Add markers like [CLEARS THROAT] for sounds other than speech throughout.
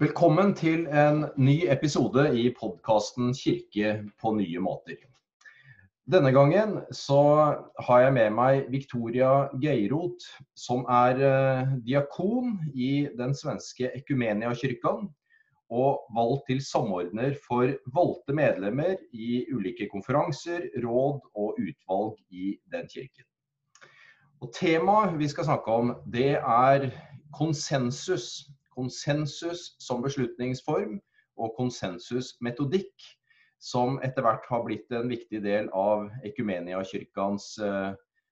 Velkommen til en ny episode i podkasten 'Kirke på nye måter'. Denne gangen så har jeg med meg Victoria Geirot, som er eh, diakon i den svenske Ekumeniakyrkan og valgt til samordner for valgte medlemmer i ulike konferanser, råd og utvalg i den kirken. Og Temaet vi skal snakke om, det er konsensus konsensus som beslutningsform og konsensusmetodikk, som etter hvert har blitt en viktig del av Ekumeniakyrkans eh,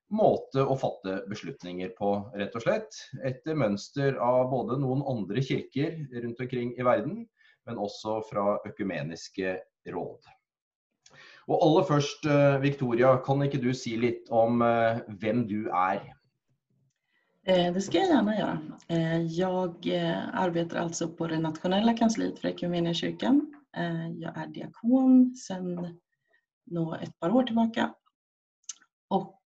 måte å fatte beslutninger på, rett og slett. Etter mønster av både noen andre kirker rundt omkring i verden, men også fra økumeniske råd. Og aller først, eh, Victoria, kan ikke du si litt om eh, hvem du er? Eh, det ska jag gärna göra. Eh, jag eh, arbetar alltså på det nationella kansliet för Equmeniakyrkan. Jag är diakon sedan ett par år tillbaka. Och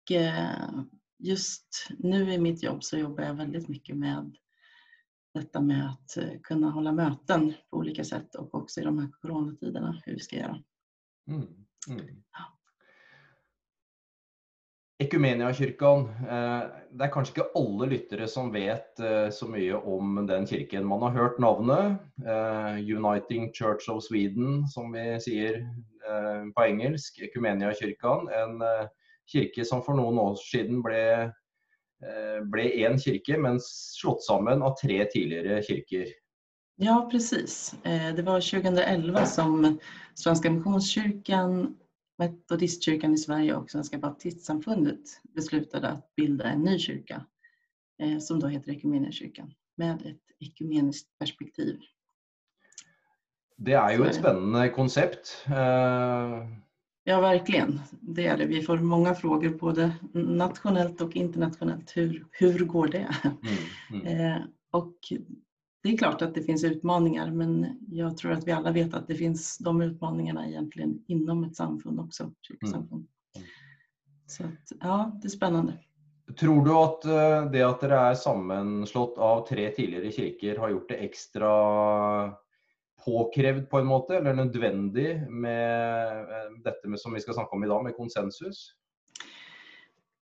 just nu i mitt jobb så jobbar jag väldigt mycket med detta med att kunna hålla möten på olika sätt och också i de här coronatiderna hur vi ska göra. Mm. Mm. Ja. Ekumeniakyrkan. Eh, det er kanskje ikke alle lyttere som vet eh, så mye om den kirken. Man har hørt navnet. Eh, Uniting Church of Sweden, som vi sier på engelsk. Ekumeniakyrkan. En kirke som for noen år siden ble ble én kirke, men slått sammen av tre tidligere kirker. Ja, precis. Det var 2011 som Svenska Missionskyrkan Metodistkyrkan i Sverige och Svenska baptistsamfundet beslutade att bilda en ny kyrka eh, som då heter Ekumeniakyrkan med ett ekumeniskt perspektiv. Det är ju ett spännande koncept. Eh, ja, verkligen. Det är det. Vi får många frågor både nationellt och internationellt. Hur, hur går det? Mm, mm. Eh, och det är klart att det finns utmaningar men jag tror att vi alla vet att det finns de utmaningarna egentligen inom ett samfund också, kyrkosamfund. Mm. Så att, ja, det är spännande. Tror du att eh, det att det är sammanslått av tre tidigare kyrkor har gjort det extra påkrävt på en måte, eller nödvändigt med eh, detta med, som vi ska snacka om idag, med konsensus?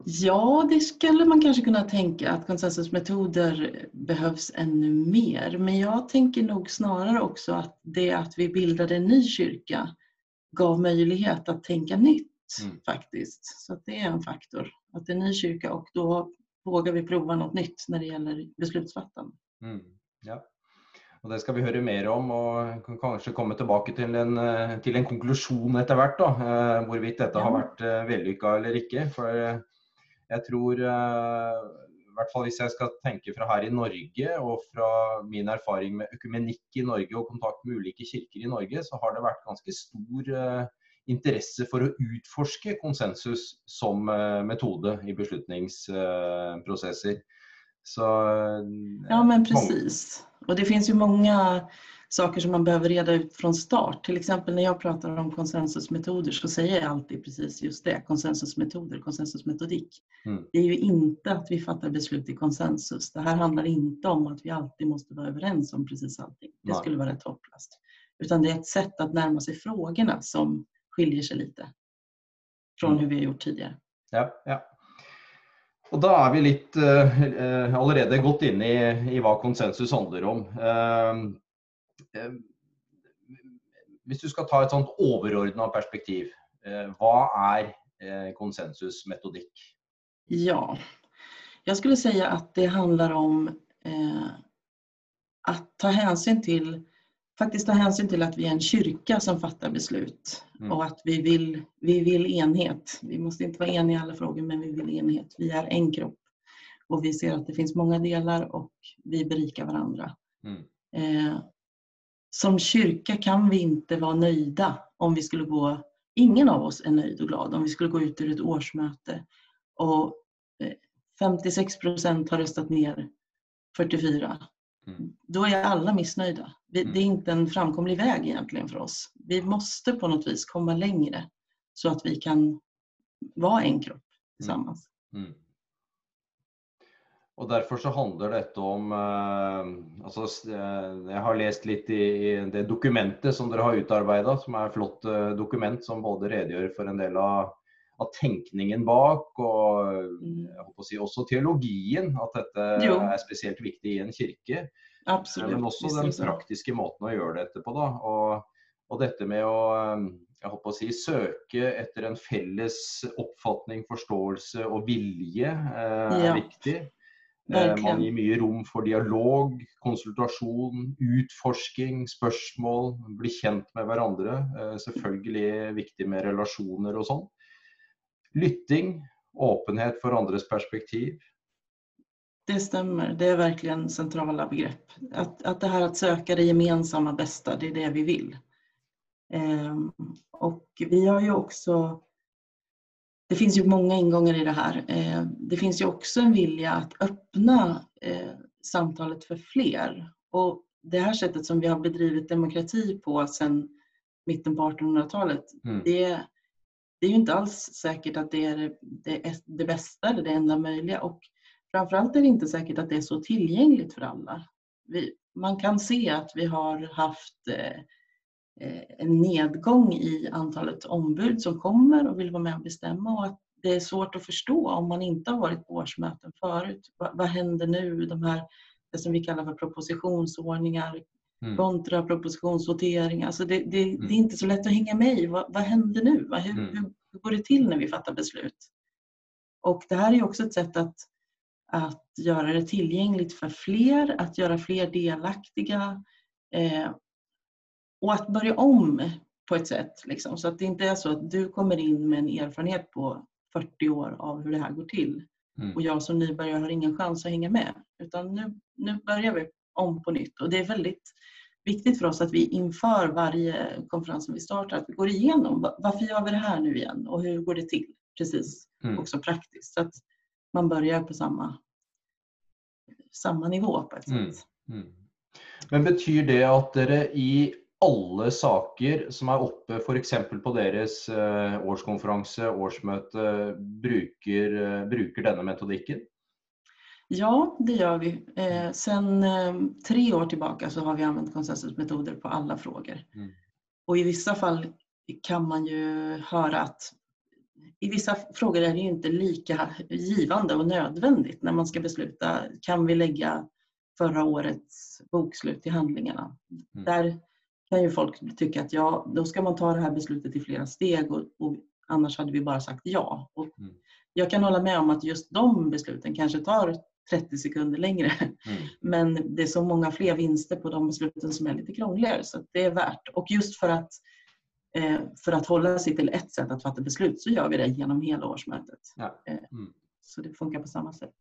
Ja, det skulle man kanske kunna tänka att konsensusmetoder behövs ännu mer. Men jag tänker nog snarare också att det att vi bildade en ny kyrka gav möjlighet att tänka nytt mm. faktiskt. Så det är en faktor. Att det är en ny kyrka och då vågar vi prova något nytt när det gäller beslutsfattande. Mm. Ja. Och det ska vi höra mer om och kanske komma tillbaka till en, till en konklusion efter hvert, då, huruvida detta har varit vellykkat eller inte. För jeg tror eh, i hvert fall Hvis jeg skal tenke fra her i Norge og fra min erfaring med økumenikk i Norge og kontakt med ulike kirker i Norge, så har det vært ganske stor eh, interesse for å utforske konsensus som eh, metode i beslutningsprosesser. Så, ja men precis. Och det finns ju många saker som man behöver reda ut från start. Till exempel när jag pratar om konsensusmetoder så säger jag alltid precis just det, konsensusmetoder, konsensusmetodik. Mm. Det är ju inte att vi fattar beslut i konsensus. Det här handlar inte om att vi alltid måste vara överens om precis allting. Det Nej. skulle vara rätt hopplöst. Utan det är ett sätt att närma sig frågorna som skiljer sig lite från mm. hur vi har gjort tidigare. Ja, ja. Og Da er vi litt uh, allerede gått inn i, i hva konsensus handler om. Uh, Eh, hvis du skal ta ett sånt overordna perspektiv, eh, vad är eh, konsensusmetodik? Ja, jag skulle säga att det handlar om eh, att ta hänsyn till faktiskt ta hänsyn till att vi är en kyrka som fattar beslut mm. och att vi vill, vi vill enhet. Vi måste inte vara eniga i alla frågor men vi vill enhet. Vi är en kropp och vi ser att det finns många delar och vi berikar varandra. Mm. Eh, som kyrka kan vi inte vara nöjda om vi skulle gå, ingen av oss är nöjd och glad om vi skulle gå ut ur ett årsmöte och 56 eh, procent har röstat ner 44. Mm. Då är alla missnöjda. Det är mm. inte en framkomlig väg egentligen för oss. Vi måste på något vis komma längre så att vi kan vara en kropp tillsammans. Mm. mm. Och därför så handlar detta om eh, alltså, eh, Jag har läst lite i det dokumentet som ni har utarbetat, som är ett flott eh, dokument som både redogör för en del av, av tänkningen bak och mm. jag hoppas si, också teologin, att detta är speciellt viktigt i en kyrka. Absolut. Men också den praktiska måten att göra detta på. Då. Och, och detta med att jag hoppas si, söka efter en felles uppfattning, förståelse och vilja är ja. viktigt. Verkligen. Man ger mycket rom för dialog, konsultation, utforskning, spørsmål, bli kjent med varandra. Selvfølgelig viktigt med relationer och sånt. Lytting, öppenhet för andras perspektiv. Det stämmer, det är verkligen centrala begrepp. Att, att det här att söka det gemensamma bästa, det är det vi vill. Ehm, och vi har ju också det finns ju många ingångar i det här. Eh, det finns ju också en vilja att öppna eh, samtalet för fler. Och det här sättet som vi har bedrivit demokrati på sedan mitten på 1800-talet, mm. det, det, är ju inte alls säkert att det är det, det bästa eller det enda möjliga. Och framförallt är det inte säkert att det är så tillgängligt för alla. Vi, man kan se att vi har haft eh, en nedgång i antalet ombud som kommer och vill vara med och bestämma och att det är svårt att förstå om man inte har varit på årsmöten förut. Vad, vad händer nu? De här, det som vi kallar för propositionsordningar mm. kontra propositionsvoteringar. Alltså det, det, mm. det, är inte så lätt att hänga med i. Vad, vad händer nu? Hur, mm. hur, går det till när vi fattar beslut? Och det här är också ett sätt att, att göra det tillgängligt för fler, att göra fler delaktiga eh, och att börja om på ett sätt. Liksom, så att det inte är så att du kommer in med en erfarenhet på 40 år av hur det här går till. Mm. Och jag som nybörjare har ingen chans att hänga med. Utan nu, nu börjar vi om på nytt. Och det är väldigt viktigt för oss att vi inför varje konferens som vi startar, att vi går igenom varför gör vi det här nu igen och hur går det till? Precis, mm. också praktiskt. Så att man börjar på samma, samma nivå på ett sätt. Mm. mm. Men betyder det att ni i alle saker som er oppe f.eks. på deres eh, årskonferanse, årsmøte, bruker, eh, bruker denne metodikken? Ja, det gör vi. Eh, sen eh, tre år tillbaka så har vi använt konsensusmetoder på alla frågor. Mm. Och i vissa fall kan man ju höra att i vissa frågor är det inte lika givande och nödvändigt när man ska besluta. Kan vi lägga förra årets bokslut till handlingarna? Mm. Där kan ju folk tycka att ja, då ska man ta det här beslutet i flera steg och, och annars hade vi bara sagt ja. Och mm. Jag kan hålla med om att just de besluten kanske tar 30 sekunder längre. Mm. [LAUGHS] Men det är så många fler vinster på de besluten som är lite krångligare så det är värt. Och just för att, eh, för att hålla sig till ett sätt att fatta beslut så gör vi det genom hela årsmötet. Ja. Eh, mm. Så det funkar på samma sätt.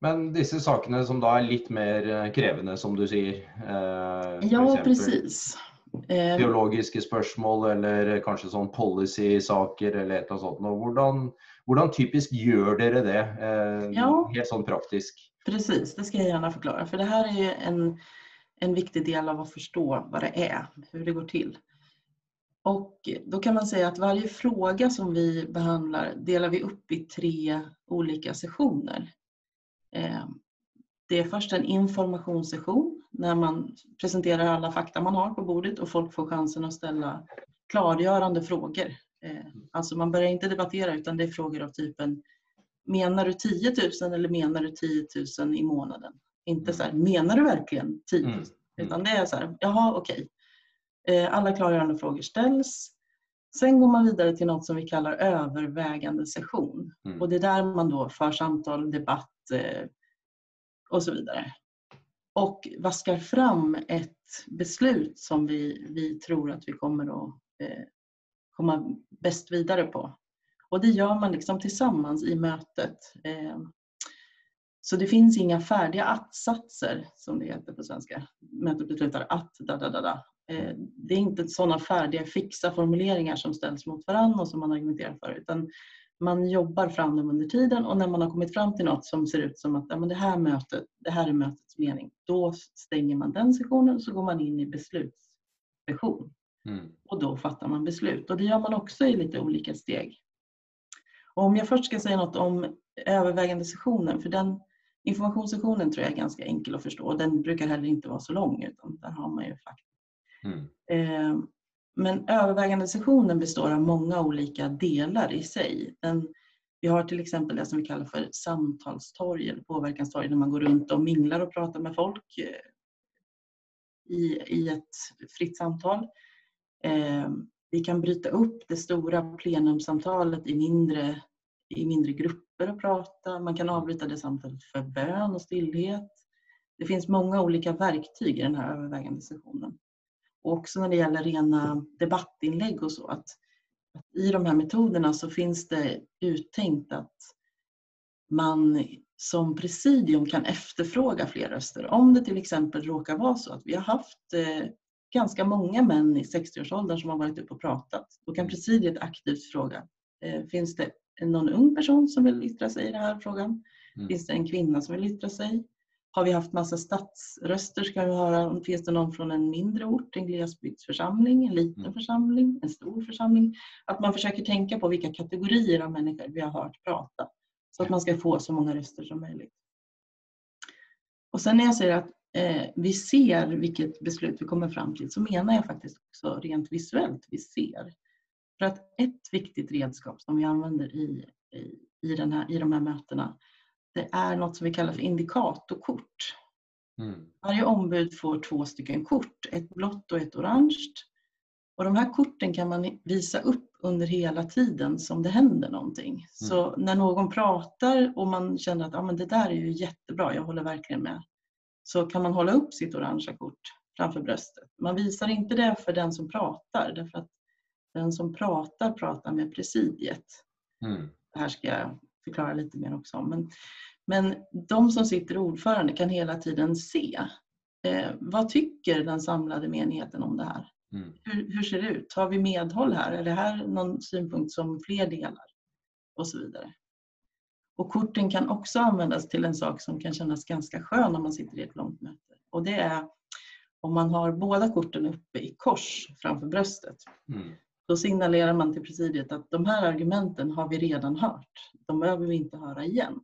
Men dessa sakerna som då är lite mer eh, krävande som du säger. Eh, ja, precis. Eh, Teologiska spörsmål eller kanske sån policy-saker eller ett och sånt. Hur, hur typiskt gör ni det? Eh, ja. Helt sån praktiskt. Precis, det ska jag gärna förklara. För det här är ju en, en viktig del av att förstå vad det är, hur det går till. Och då kan man säga att varje fråga som vi behandlar delar vi upp i tre olika sessioner. Eh, det är först en informationssession när man presenterar alla fakta man har på bordet och folk får chansen att ställa klargörande frågor. Eh, alltså man börjar inte debattera utan det är frågor av typen Menar du 10 000 eller menar du 10 000 i månaden? Inte så här, menar du verkligen 10 000? Mm. Mm. Utan det är så här, jaha okej. Eh, alla klargörande frågor ställs. Sen går man vidare till något som vi kallar övervägande session. Mm. Och det är där man då för samtal, debatt, Eh, och så vidare. Och vaskar fram ett beslut som vi, vi tror att vi kommer att eh, komma bäst vidare på. Och det gör man liksom tillsammans i mötet. Eh, så det finns inga färdiga att-satser som det heter på svenska. Mötet beslutar att da da da da. Eh, det är inte sådana färdiga fixa formuleringar som ställs mot varandra och som man argumenterar för utan man jobbar fram dem under tiden och när man har kommit fram till något som ser ut som att ja, men det, här mötet, det här är mötets mening, då stänger man den sessionen och så går man in i beslutssession. Mm. Och då fattar man beslut och det gör man också i lite olika steg. Och om jag först ska säga något om övervägande sessionen, för den, Informationssessionen tror jag är ganska enkel att förstå. Den brukar heller inte vara så lång utan där har man ju fakta. Mm. Eh, men övervägande sessionen består av många olika delar i sig. Den, vi har till exempel det som vi kallar för samtalstorg eller påverkanstorg där man går runt och minglar och pratar med folk eh, i, i ett fritt samtal. Eh, vi kan bryta upp det stora plenumsamtalet i mindre, i mindre grupper och prata. Man kan avbryta det samtalet för bön och stillhet. Det finns många olika verktyg i den här övervägande sessionen. Och också när det gäller rena debattinlägg och så. Att, att I de här metoderna så finns det uttänkt att man som presidium kan efterfråga fler röster. Om det till exempel råkar vara så att vi har haft eh, ganska många män i 60-årsåldern som har varit uppe och pratat. Då kan presidiet aktivt fråga, eh, finns det någon ung person som vill yttra sig i den här frågan? Mm. Finns det en kvinna som vill yttra sig? Har vi haft massa stadsröster ska vi höra, finns det någon från en mindre ort, en glesbygdsförsamling, en liten mm. församling, en stor församling? Att man försöker tänka på vilka kategorier av människor vi har hört prata så att man ska få så många röster som möjligt. Och sen när jag säger att eh, vi ser vilket beslut vi kommer fram till så menar jag faktiskt också rent visuellt vi ser. För att ett viktigt redskap som vi använder i, i, i, den här, i de här mötena det är något som vi kallar för indikatorkort. Mm. Varje ombud får två stycken kort, ett blått och ett orange. Och de här korten kan man visa upp under hela tiden som det händer någonting. Mm. Så när någon pratar och man känner att ah, men det där är ju jättebra, jag håller verkligen med så kan man hålla upp sitt orangea kort framför bröstet. Man visar inte det för den som pratar därför att den som pratar pratar med presidiet. Mm. Det här ska jag förklara lite mer också Men, men de som sitter ordförande kan hela tiden se eh, vad tycker den samlade menigheten om det här? Mm. Hur, hur, ser det ut? Har vi medhåll här? Är det här någon synpunkt som fler delar? Och så vidare. Och korten kan också användas till en sak som kan kännas ganska skön när man sitter i ett långt möte. Och det är om man har båda korten uppe i kors framför bröstet. Mm. Då signalerar man till presidiet att de här argumenten har vi redan hört. De behöver vi inte höra igen.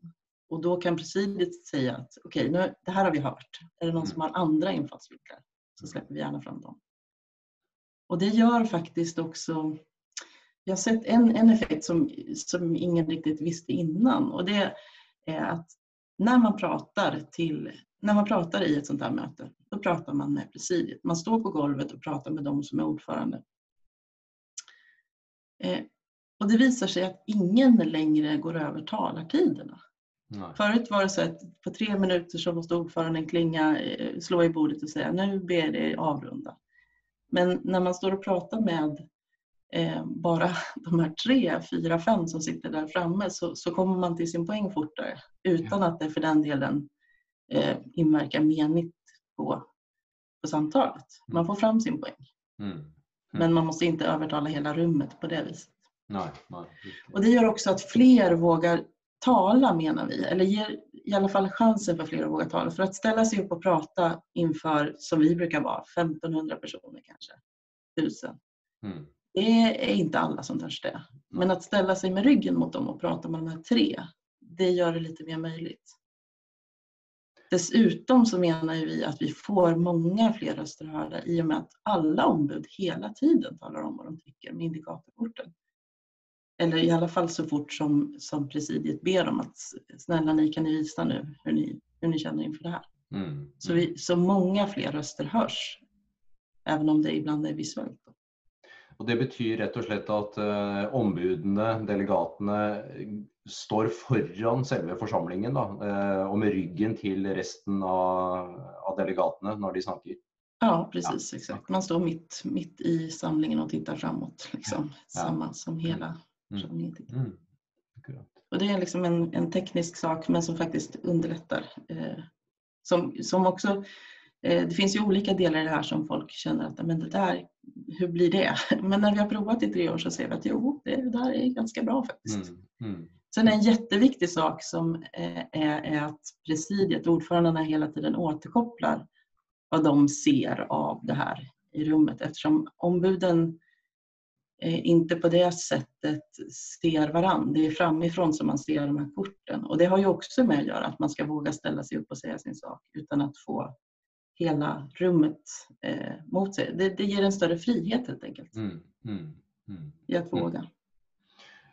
Och då kan presidiet säga att okej, okay, det här har vi hört. Är det någon som har andra infallsvinklar så släpper vi gärna fram dem. Och det gör faktiskt också jag har sett en, en effekt som, som ingen riktigt visste innan och det är att när man pratar till när man pratar i ett sånt här möte, då pratar man med presidiet. Man står på golvet och pratar med de som är ordförande. Eh, och det visar sig att ingen längre går över talartiderna. Nej. Förut var det så att på tre minuter så måste ordföranden klinga, eh, slå i bordet och säga nu ber det avrunda. Men när man står och pratar med eh, bara [LAUGHS] de här tre, fyra, fem som sitter där framme så, så kommer man till sin poäng fortare utan att det för den delen eh, inverkar menigt på, på samtalet. Mm. Man får fram sin poäng. Mm. Mm. Men man måste inte övertala hela rummet på det viset. Nej, nej. Och det gör också att fler vågar tala menar vi, eller ger i alla fall chansen för fler att våga tala. För att ställa sig upp och prata inför, som vi brukar vara, 1500 personer kanske, 1000. Mm. Det är inte alla som törs det. Men att ställa sig med ryggen mot dem och prata med de här tre, det gör det lite mer möjligt. Dessutom så menar vi att vi får många fler röster hörda i och med att alla ombud hela tiden talar om vad de tycker med indikatorkorten. Eller i alla fall så fort som, som presidiet ber om att snälla ni kan ni visa nu hur ni, hur ni känner inför det här. Mm. Så, vi, så många fler röster hörs. Även om det ibland är visuellt. Og Det betyr rett og slett at uh, ombudene, delegatene, står foran selve forsamlingen da, uh, og med ryggen til resten av, av delegatene når de snakker. Ja, precis. Ja. Exakt. Man står mitt, mitt i samlingen och tittar framåt. Liksom. Ja. Samma som hela mm. församlingen tittar. Mm. Och det är liksom en, en, teknisk sak men som faktiskt underlättar. Eh, som, som också Eh, det finns ju olika delar i det här som folk känner att men det där, hur blir det? [LAUGHS] Men när vi har provat i tre år så ser vi att jo, det där är ganska bra faktiskt. Mm, mm. Sen en jätteviktig sak som eh, är, är att presidiet, ordförandena hela tiden återkopplar vad de ser av det här i rummet eftersom ombuden eh, inte på det sättet ser varann. Det är framifrån som man ser de här korten. Och det har ju också med att göra att man ska våga ställa sig upp och säga sin sak utan att få hela rummet eh, mot sig. Det, det, ger en större frihet helt enkelt. Mm, mm, mm, I att våga. Mm.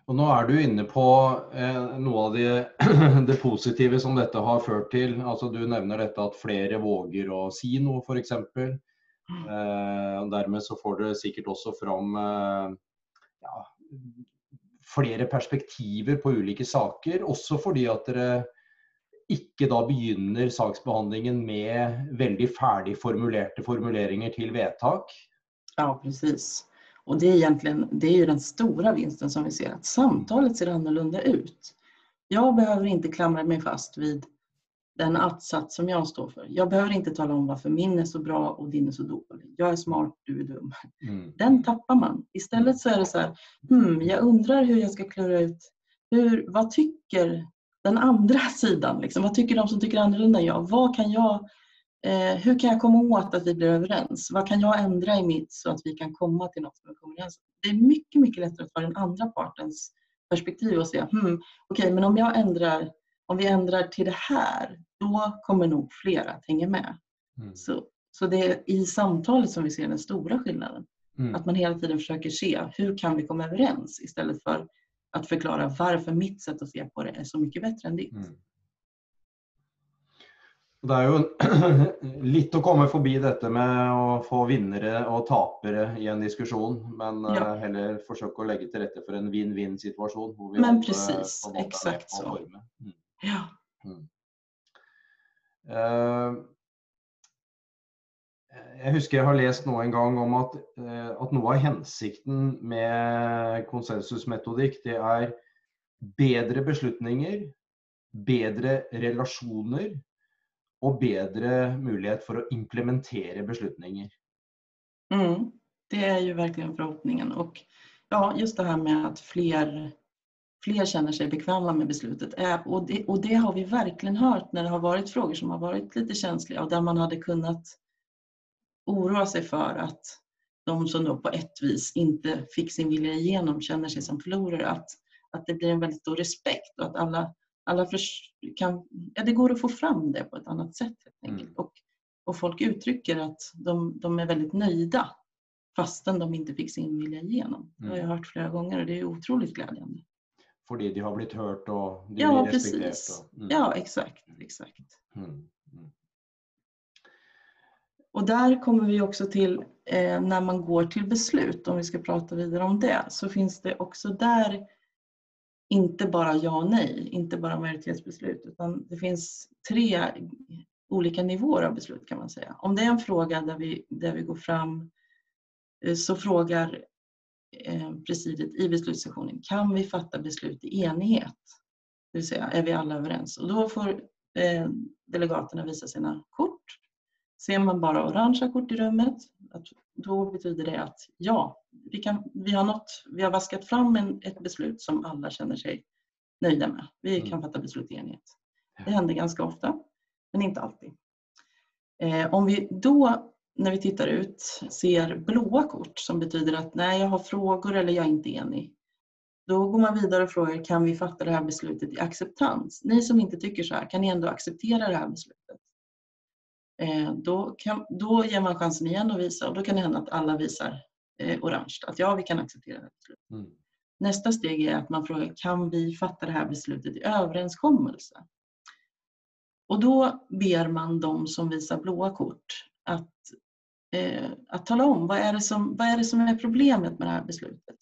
Och nu är du inne på eh, något av det, [CLEARS THROAT] det positiva som detta har fört till. Alltså, du nämner detta att fler vågar att säga något för exempel. Eh, och därmed så får du säkert också fram eh, ja, flera perspektiv på olika saker. Också för att det ikke da begynner saksbehandlingen med väldigt färdigformulerade formuleringar till vedtak. Ja, precis. Och det är egentligen det är ju den stora vinsten som vi ser, att samtalet ser annorlunda ut. Jag behöver inte klamra mig fast vid den att-sats som jag står för. Jag behöver inte tala om varför min är så bra och din är så dålig. Jag är smart, du är dum. Mm. Den tappar man. Istället så är det så här, hmm, jag undrar hur jag ska klura ut hur, vad tycker den andra sidan. Liksom. Vad tycker de som tycker annorlunda än jag? Vad kan jag eh, hur kan jag komma åt att vi blir överens? Vad kan jag ändra i mitt så att vi kan komma till något som vi kommer överens Det är mycket, mycket lättare att ta den andra partens perspektiv och säga hmm, okej, okay, men om jag ändrar om vi ändrar till det här, då kommer nog fler att hänga med. Mm. Så, så det är i samtalet som vi ser den stora skillnaden. Mm. Att man hela tiden försöker se hur kan vi komma överens istället för att förklara varför mitt sätt att se på det är så mycket bättre än ditt. Mm. Det är ju [CLEARS THROAT] lite att komma förbi detta med att få vinnare och tapare i en diskussion, men ja. Eh, heller försöka lägga till rätta för en win-win situation. men precis, exakt så. Mm. Ja. Mm. Uh, jeg husker jeg har lest noe en gang om at, eh, at noe av hensikten med konsensusmetodikk, det er bedre beslutninger, bedre relasjoner och bedre mulighet för att implementera beslutninger. Mm, det är ju verkligen förhoppningen. Och ja, just det här med att fler, fler känner sig bekväma med beslutet. Och det, och det har vi verkligen hört när det har varit frågor som har varit lite känsliga och där man hade kunnat oroa sig för att de som då på ett vis inte fick sin vilja igenom känner sig som förlorare. Att, att det blir en väldigt stor respekt och att alla, alla kan, ja, det går att få fram det på ett annat sätt. Helt mm. och, och folk uttrycker att de, de är väldigt nöjda fastän de inte fick sin vilja igenom. Det har jag mm. hört flera gånger och det är otroligt glädjande. För de har blivit hört och de ja, blir precis. Och, mm. Ja, exakt. exakt. Mm. mm. Och där kommer vi också till eh, när man går till beslut, om vi ska prata vidare om det, så finns det också där inte bara ja och nej, inte bara majoritetsbeslut, utan det finns tre olika nivåer av beslut kan man säga. Om det är en fråga där vi, där vi går fram eh, så frågar eh, presidiet i beslutssessionen, kan vi fatta beslut i enighet? Det vill säga, är vi alla överens? Och då får eh, delegaterna visa sina kort Ser man bara orangea kort i rummet, då betyder det att ja, vi, kan, vi, har, nått, vi har vaskat fram en, ett beslut som alla känner sig nöjda med. Vi mm. kan fatta beslut i enighet. Det händer ganska ofta, men inte alltid. Eh, om vi då, när vi tittar ut, ser blåa kort som betyder att nej, jag har frågor eller jag är inte enig. Då går man vidare och frågar, kan vi fatta det här beslutet i acceptans? Ni som inte tycker så här, kan ni ändå acceptera det här beslutet? Eh, då, kan, då ger man chansen igen att visa och då kan det hända att alla visar eh, orange. Att ja, vi kan acceptera det beslutet. Mm. Nästa steg är att man frågar, kan vi fatta det här beslutet i överenskommelse? Och då ber man de som visar blåa kort att, eh, att tala om vad är, det som, vad är det som är problemet med det här beslutet.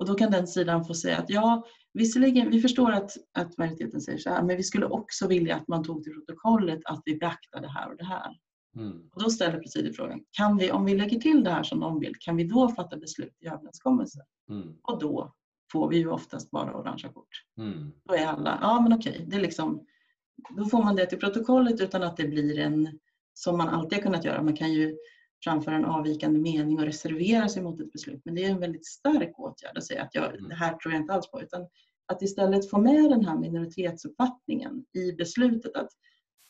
Och då kan den sidan få säga att ja, Visserligen, vi förstår att, att majoriteten säger så här, men vi skulle också vilja att man tog till protokollet att vi beaktar det här och det här. Mm. Och då ställer presidiet frågan, kan vi, om vi lägger till det här som någon vill, kan vi då fatta beslut i överenskommelse? Mm. Och då får vi ju oftast bara orangea kort. Mm. Då är alla, ja men okej, det är liksom, då får man det till protokollet utan att det blir en, som man alltid har kunnat göra, man kan ju framföra en avvikande mening och reservera sig mot ett beslut. Men det är en väldigt stark åtgärd att säga att jag, mm. det här tror jag inte alls på. Utan att istället få med den här minoritetsuppfattningen i beslutet. Att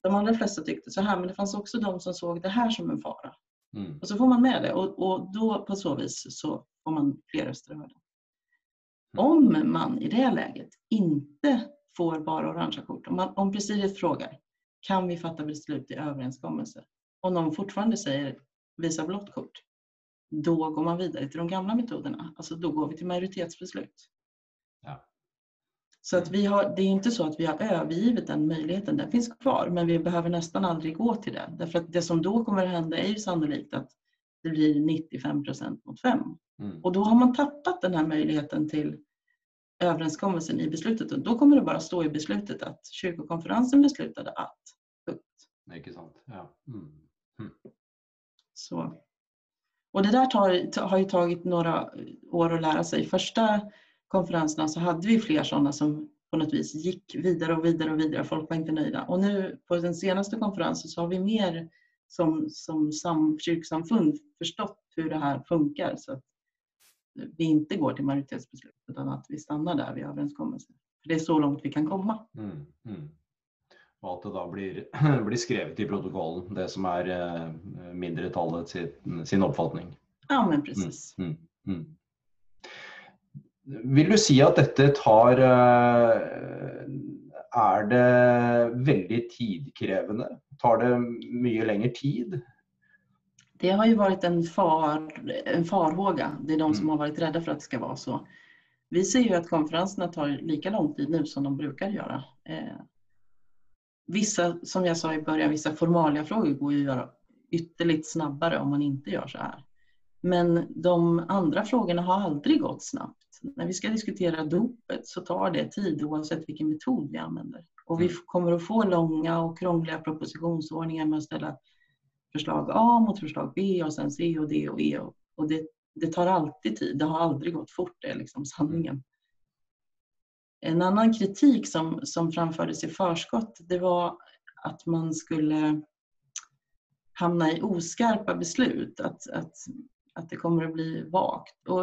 de allra flesta tyckte så här, men det fanns också de som såg det här som en fara. Mm. Och så får man med det och, och då på så vis så får man fler röster hörda. Mm. Om man i det läget inte får bara orangea kort, om, man, om presidiet frågar kan vi fatta beslut i överenskommelse? Och någon fortfarande säger visa blått kort, då går man vidare till de gamla metoderna. Alltså då går vi till majoritetsbeslut. Ja. Så att vi har, det är inte så att vi har övergivit den möjligheten, den finns kvar, men vi behöver nästan aldrig gå till det. Därför att det som då kommer att hända är ju sannolikt att det blir 95 procent mot 5. Mm. Och då har man tappat den här möjligheten till överenskommelsen i beslutet. Och då kommer det bara stå i beslutet att kyrkokonferensen beslutade att. Punkt. Inte sant. Ja. Mm. Mm. Så. Och det där tar, har ju tagit några år att lära sig. Första konferenserna så hade vi fler sådana som på något vis gick vidare och vidare och vidare. Folk var inte nöjda. Och nu på den senaste konferensen så har vi mer som, som sam, kyrksamfund förstått hur det här funkar. Så att vi inte går till majoritetsbeslut utan att vi stannar där vid överenskommelsen. För det är så långt vi kan komma. Mm, mm. Och att det då blir, [CLEARS THROAT] blir skrivet i protokollen, det som är eh, mindretallet sin, sin uppfattning. Ja, men precis. Mm, mm, mm. Vill du säga att detta tar eh, Är det väldigt tidkrävande? Tar det mycket längre tid? Det har ju varit en, far, en farhåga. Det är de som mm. har varit rädda för att det ska vara så. Vi ser ju att konferenserna tar lika lång tid nu som de brukar göra. Eh, vissa, som jag sa i början, vissa formalia frågor går ju att göra ytterligt snabbare om man inte gör så här. Men de andra frågorna har aldrig gått snabbt. När vi ska diskutera dopet så tar det tid oavsett vilken metod vi använder. Och vi mm. kommer att få långa och krångliga propositionsordningar med att ställa förslag A mot förslag B och sen C och D och E. Och det, det tar alltid tid. Det har aldrig gått fort, det är liksom sanningen. En annan kritik som, som framfördes i förskott det var att man skulle hamna i oskarpa beslut, att, att, att det kommer att bli vagt. Och,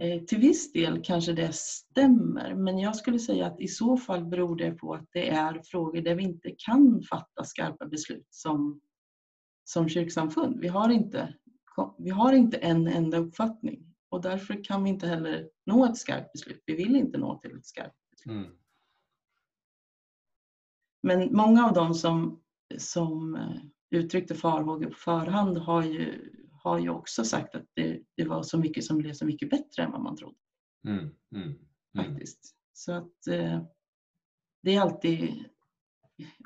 eh, till viss del kanske det stämmer men jag skulle säga att i så fall beror det på att det är frågor där vi inte kan fatta skarpa beslut som, som kyrksamfund. Vi har, inte, vi har inte en enda uppfattning och därför kan vi inte heller nå ett skarpt beslut. Vi vill inte nå till ett skarpt beslut. Mm. Men många av dem som, som eh, uttryckte farhågor på förhand har ju, har ju också sagt att det, det var så mycket som blev så mycket bättre än vad man trodde. Mm, mm, mm. Faktiskt. Så att eh, det är alltid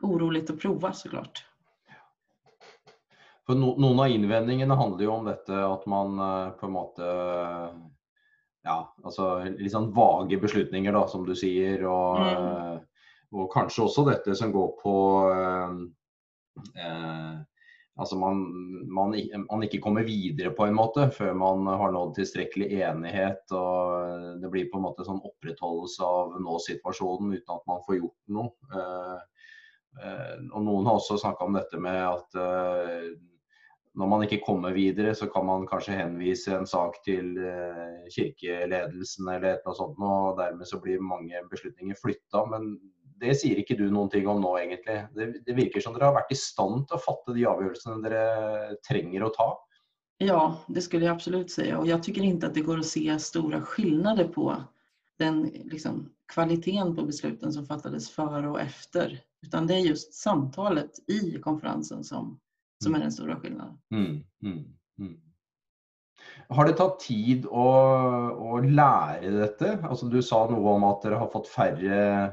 oroligt att prova såklart. För no, noen av innvendingene handlar ju om detta att man eh, på en måte Ja, alltså litt sånn vage beslutninger, da, som du säger. Och mm. og kanskje også dette som går på eh, eh, Altså man, man, man, ikke kommer videre på en måte før man har nådd tilstrekkelig enighet. og Det blir på en måte sånn opprettholdelse av nå-situasjonen uten at man får gjort noe. Eh, eh, og Noen har også snakka om dette med at eh, når man ikke kommer videre, så kan man kanskje henvise en sak til eh, kirkeledelsen eller et eller annet sånt, og dermed så blir mange beslutninger flytta. Men det sier ikke du noen ting om nå, egentlig. Det, det virker som dere har vært i stand til å fatte de avgjørelsene dere trenger å ta. Ja, det skulle jag absolut säga. Og jag tycker inte att det går att se stora skillnader på den liksom, kvaliteten på besluten som fattades före och efter. Utan det är just samtalet i konferensen som, som är den stora skillnaden. Mm, mm, mm. Har det tagit tid att, att lära detta? Alltså, du sa något om att ni har fått färre,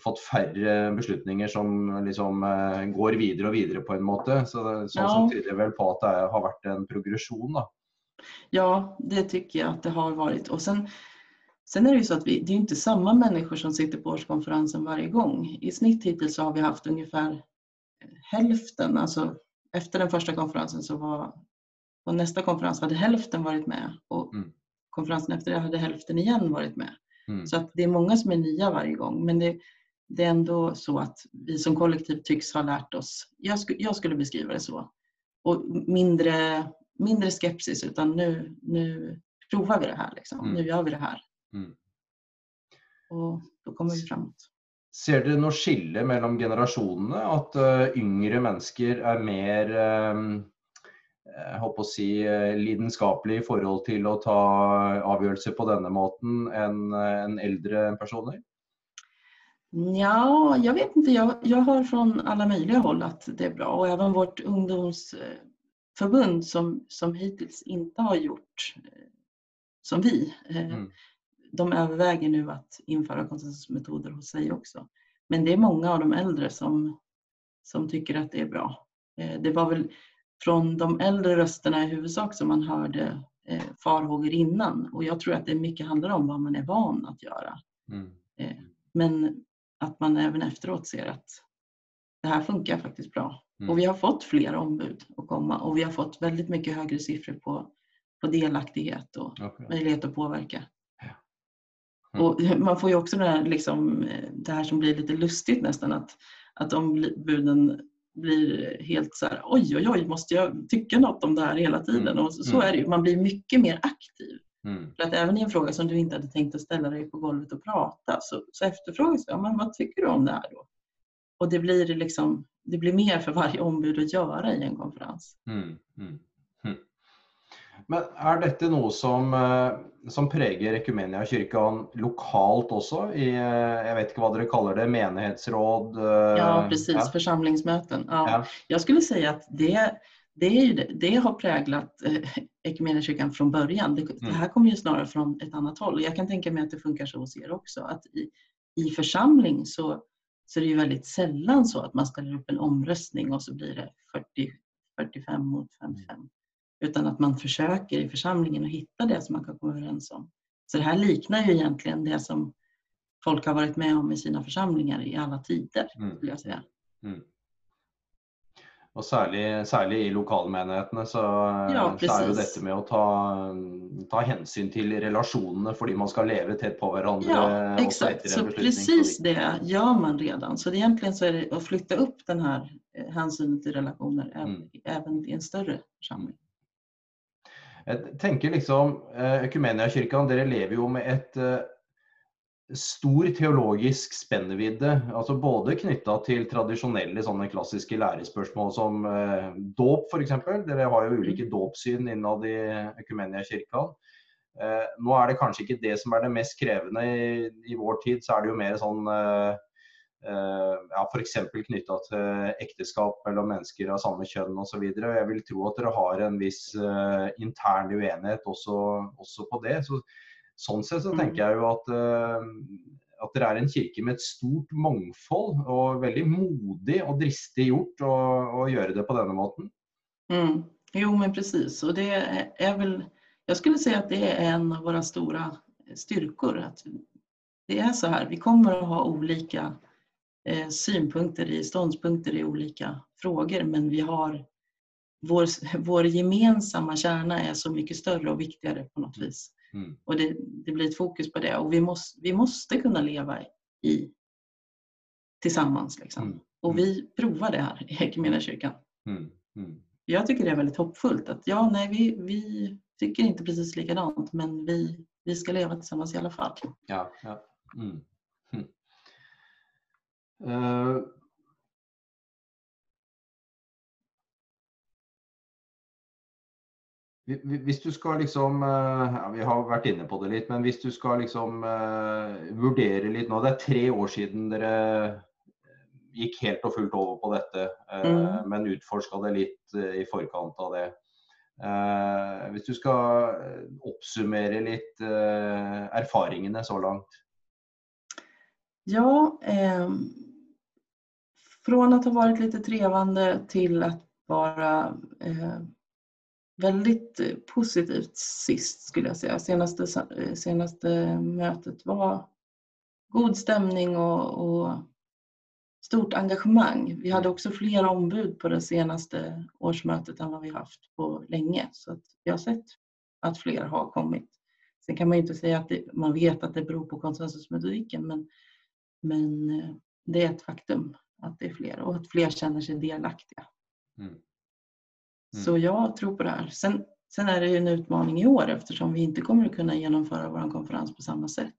fått färre beslutningar som liksom, uh, går vidare och vidare på en måte. Så, så ja. som tyder väl på att det har varit en progression. Då. Ja, det tycker jag att det har varit. Och sen, sen är det ju så att vi, det är inte samma människor som sitter på årskonferensen varje gång. I snitt hittills har vi haft ungefär hälften, alltså efter den första konferensen så var på nästa konferens hade hälften varit med och mm. konferensen efter det hade hälften igen varit med. Mm. Så att det är många som är nya varje gång men det, det, är ändå så att vi som kollektiv tycks ha lärt oss, jag, sk jag skulle beskriva det så, och mindre, mindre skepsis utan nu, nu provar vi det här, liksom. Mm. nu gör vi det här. Mm. Och då kommer vi framåt. Ser dere noe skille mellom generasjonene? At uh, yngre mennesker er mer uh, jeg håper å si, lidenskapelig i forhold til å ta avgjørelser på denne måten enn en eldre personer? Ja, jag vet inte. Jag, jag hör från alla möjliga håll att det är bra och även vårt ungdomsförbund som, som hittills inte har gjort som vi. Mm. De överväger nu att införa konsensusmetoder hos sig också. Men det är många av de äldre som, som tycker att det är bra. Det var väl från de äldre rösterna i huvudsak som man hörde farhågor innan och jag tror att det mycket handlar om vad man är van att göra. Mm. Men att man även efteråt ser att det här funkar faktiskt bra. Mm. Och vi har fått fler ombud att komma och vi har fått väldigt mycket högre siffror på, på delaktighet och okay. möjlighet att påverka. Mm. Och man får ju också det här, liksom, det här som blir lite lustigt nästan att, att ombuden blir helt så här, oj oj oj, måste jag tycka något om det här hela tiden? Mm. Och så mm. är det ju, man blir mycket mer aktiv. Mm. För att även i en fråga som du inte hade tänkt att ställa dig på golvet och prata så, så efterfrågas ja, men vad tycker du om det här då? Och det blir, liksom, det blir mer för varje ombud att göra i en konferens. Mm. Mm. Men är detta något som, eh, som präglar Ekumeniakyrkan lokalt också? I, eh, jag vet inte vad du kallar det, menighetsråd? Eh, ja, precis, ja. församlingsmöten. Ja. ja. Jag skulle säga att det, det, det, det har präglat Equmeniakyrkan från början. Det, mm. det, här kommer ju snarare från ett annat håll. Jag kan tänka mig att det funkar så hos er också. Att i, i församling så, så är det ju väldigt sällan så att man ställer upp en omröstning och så blir det 40, 45 mot 55. Utan att man försöker i församlingen att hitta det som man kan komma överens om. Så det här liknar ju egentligen det som folk har varit med om i sina församlingar i alla tider, mm. skulle jag säga. Mm. Och särskilt, särskilt i lokalmenighetene så, ja, så är ju detta med att ta, ta hänsyn till relationerna för att man ska leva tätt på varandra. Ja, exakt. Så precis det gör man redan. Så egentligen så är det att flytta upp den här eh, hänsynen till relationer mm. även i en större församling. Jag tänker liksom, eh, Ekumeniakyrkan, dere lever ju med ett eh, stor teologisk spennevidde. altså Både knytta til tradisjonelle sånne klassiske lærespørsmål som eh, dåp f.eks. Dere har jo ulike dåpssyn innad i Ekumeniakirken. Eh, nå er det kanskje ikke det som er det mest krevende. I, i vår tid så er det jo mer sånn eh, eh ja, F.eks. knytta til ekteskap mellom mennesker av samme kjønn osv. Jeg vil tro at dere har en viss uh, intern uenighet også, også på det. Så Sånn sett så tenker mm. jeg jo at, uh, at dere er en kirke med et stort mangfold, og veldig modig och dristig gjort å, å gjøre det på denne måten. Mm. Jo, men precis. Och det är väl, jag skulle säga att det är en av våra stora styrkor. Att det är så här, vi kommer att ha olika eh, synpunkter i ståndpunkter i olika frågor, men vi har vår, vår gemensamma kärna är så mycket större och viktigare på något vis. Mm. Och det, det, blir ett fokus på det och vi måste, vi måste kunna leva i tillsammans. Liksom. Mm. Och mm. vi provar det här i Equmeniakyrkan. Mm. Mm. Jag tycker det är väldigt hoppfullt att ja, nej, vi, vi tycker inte precis likadant men vi, vi ska leva tillsammans i alla fall. Ja, ja. Mm. Uh, Hvis du skal liksom eh, ja, Vi har vært inne på det litt, men hvis du skal liksom uh, vurdere litt nå Det er tre år siden dere gikk helt og fullt over på dette, uh, mm. men utforska det litt uh, i forkant av det. hvis du skal oppsummere litt erfaringene så langt? Ja, eh, från att ha varit lite trevande till att vara eh, väldigt positivt sist skulle jag säga. Senaste, eh, senaste mötet var god stämning och, och, stort engagemang. Vi hade också fler ombud på det senaste årsmötet än vad vi haft på länge. Så att vi har sett att fler har kommit. Sen kan man inte säga att det, man vet att det beror på konsensusmetodiken men, men eh, det är ett faktum att det är fler och att fler känner sig delaktiga. Mm. Mm. Så jag tror på det här. Sen, sen är det ju en utmaning i år eftersom vi inte kommer att kunna genomföra vår konferens på samma sätt.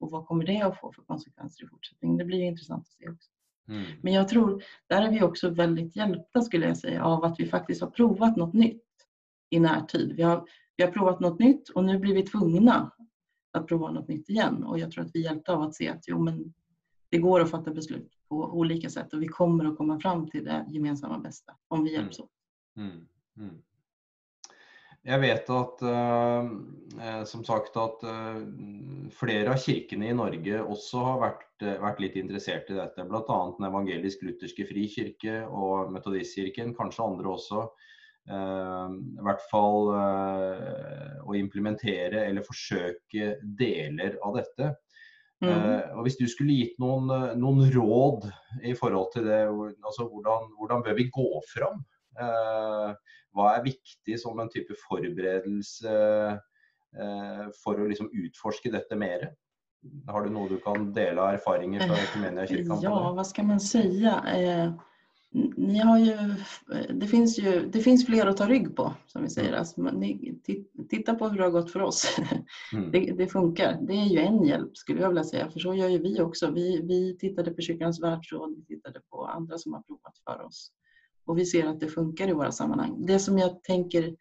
Och vad kommer det att få för konsekvenser i fortsättningen? Det blir intressant att se också. Mm. Men jag tror, där är vi också väldigt hjälpta skulle jag säga av att vi faktiskt har provat något nytt. i närtid. Vi har, vi har provat något nytt och nu blir vi tvungna att prova något nytt igen. Och jag tror att vi hjälpte av att se att jo, men det går att fatta beslut på olika sätt och vi kommer att komma fram till det gemensamma bästa om vi hjälps åt. Mm. Mm. Jag vet att uh, som sagt att uh, flera av kyrkorna i Norge också har varit, uh, varit lite intresserade i detta, bland annat den evangelisk-lutherska frikyrkan och metodistkyrkan, kanske andra också. I hvert fall å implementere eller forsøke deler av dette. Mm. Og Hvis du skulle gitt noen, noen, råd i forhold til det, altså hvordan, hvordan bør vi gå fram? Hva er viktig som en type forberedelse for å liksom utforske dette mer? Har du noe du kan dele av erfaringer fra Ekumeniakyrkan? Ja, vad ska man säga? Ni har ju, det, finns ju, det finns fler att ta rygg på, som vi säger. Mm. Alltså, ni, titta på hur det har gått för oss. [LAUGHS] Mm. Det, det, funkar. Det är ju en hjälp, skulle jag vilja säga. För så gör ju vi också. Vi, vi tittade på Kyrkans världsråd, vi tittade på andra som har provat för oss. Och vi ser att det funkar i våra sammanhang. Det som jag tänker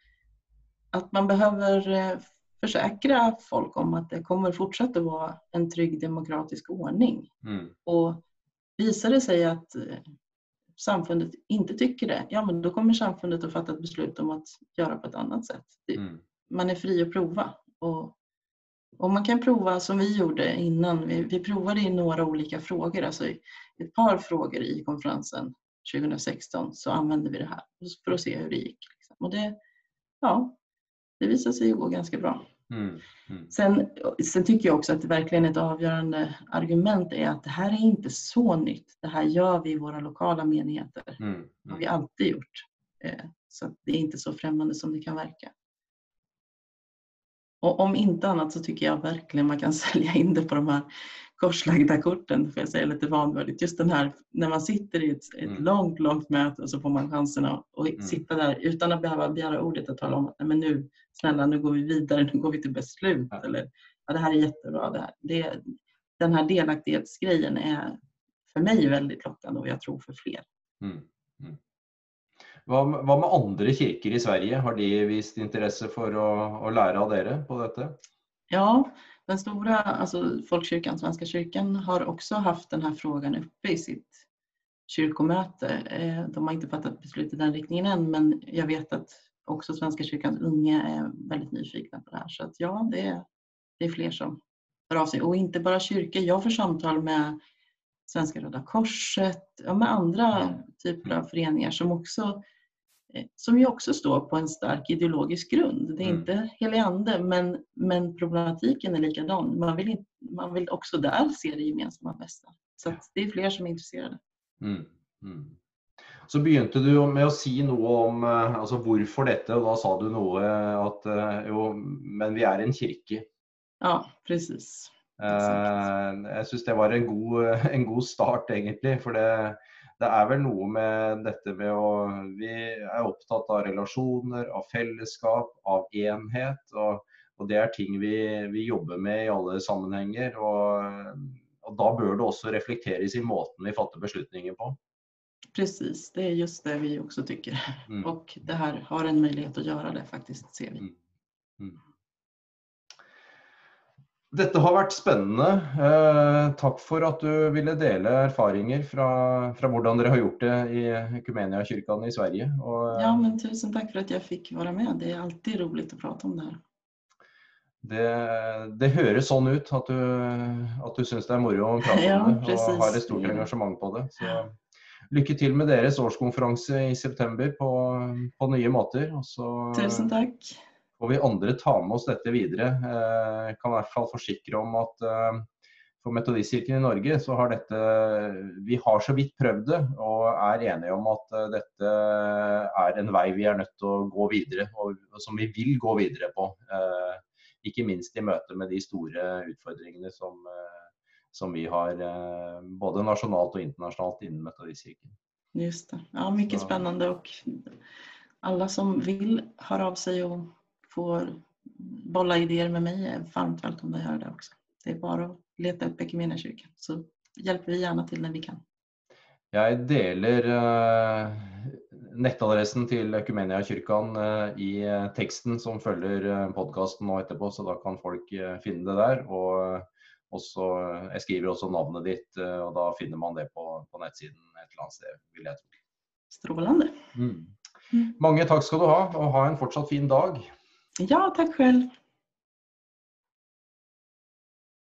att man behöver eh, försäkra folk om att det kommer fortsätta vara en trygg demokratisk ordning. Mm. Och visar det sig att eh, samfundet inte tycker det, ja men då kommer samfundet att fatta ett beslut om att göra på ett annat sätt. Mm. Man är fri att prova. Och, och man kan prova som vi gjorde innan. Vi, vi provade i några olika frågor, alltså i ett par frågor i konferensen 2016 så använde vi det här för att se hur det gick. Liksom. Och det, ja, det visade sig gå ganska bra. Mm, mm. Sen, sen, tycker jag också att det verkligen ett avgörande argument är att det här är inte så nytt. Det här gör vi i våra lokala menigheter. Mm, mm. Det har vi alltid gjort. Eh, så det är inte så främmande som det kan verka. Och om inte annat så tycker jag verkligen man kan [LAUGHS] sälja in det på de här korslagda korten, får jag säga lite vanvördigt. Just den här när man sitter i ett, ett mm. långt, långt möte och så får man chansen att mm. sitta där utan att behöva begära ordet och tala om att Nej, men nu, snälla, nu går vi vidare, nu går vi till beslut. Ja. Eller ja, det här är jättebra. Det här. Det, den här delaktighetsgrejen är för mig väldigt lockande och jag tror för fler. Mm. Mm. Vad, vad med andra kyrkor i Sverige? Har de visat intresse för att, att lära av er på detta? Ja, den stora, alltså Folkkyrkan, Svenska kyrkan, har också haft den här frågan uppe i sitt kyrkomöte. Eh, de har inte fattat beslut i den riktningen än men jag vet att också Svenska kyrkans unga är väldigt nyfikna på det här. Så att ja, det är, det är fler som hör av sig. Och inte bara kyrkor. Jag får samtal med Svenska Röda Korset, ja, med andra typer av föreningar som också som ju också står på en stark ideologisk grund. Det är mm. inte helig ande men, men problematiken är likadan. Man vill, inte, man vill också där se det gemensamma bästa. Så det är fler som är intresserade. Mm. Mm. Så begynte du med att säga något om eh, alltså, varför detta och då sa du något eh, att jo, men vi är en kyrka. Ja, precis. Uh, jag syns det var en god, en god start egentligen för det det är väl något med detta med att vi är upptagna av relationer, av fällskap, av enhet och, och det är ting vi, vi jobbar med i alla sammanhang och, och då bör det också reflekteras i måten vi fattar beslutningen på. Precis, det är just det vi också tycker. Mm. Och det här har en möjlighet att göra det faktiskt, ser vi. Mm. Mm. Dette har vært spennende. Eh, takk for at du ville dele erfaringer fra, fra hvordan dere har gjort det i Ekumeniakyrkan i Sverige. Och, ja, men tusen tack för att jag fick vara med. Det är alltid roligt att prata om det här. Det, det høres sånn ut at du, at du syns det er moro å prate [LAUGHS] ja, om det og har et stort engasjement på det. Så lykke til med deres årskonferanse i september på, på nye måter. Tusen takk får vi andre ta med oss dette videre. Eh, kan i hvert fall forsikre om at eh, for Metodistkirken i Norge så har dette Vi har så vidt prøvd det og er enige om at eh, dette er en vei vi er nødt til å gå videre, og som vi vil gå videre på. Ikke minst i møte med de store utfordringene som, som vi har både nasjonalt och internationellt inom Metodistkirken. Just det. Ja, mycket spännande och alla som vill hör av sig och får bolla idéer med mig är varmt välkomna att göra det också. Det är bara att leta upp kyrkan så hjälper vi gärna till när vi kan. Jag delar uh, nettadressen til Ekumeniakirken i teksten som følger podkasten nå etterpå, så da kan folk finne det der. Og også, jeg skriver også navnet ditt, og da finner man det på, på nettsiden et eller annet sted, tro. Strålande. Mm. Mange takk skal du ha, og ha en fortsatt fin dag. Ja, tack själv.